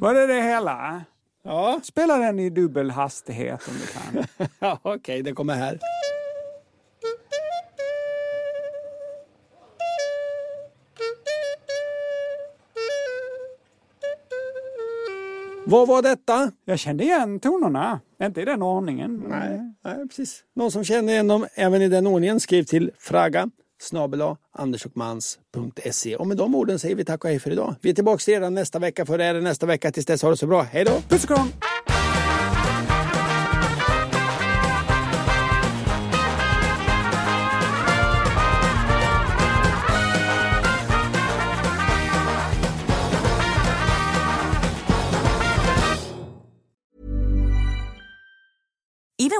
Var det det hela? Ja. Spela den i dubbel hastighet om du kan. <laughs> Ja, Okej, det kommer här. Vad var detta? Jag kände igen tonerna. Inte i den ordningen. Nej, nej, precis. Någon som känner igen dem även i den ordningen, skriv till fraga snabel-a andersochmans.se. Och med de orden säger vi tack och hej för idag. Vi är tillbaka redan nästa vecka, för det är det nästa vecka. Tills dess, ha det så bra. Hej då! Puss och kram!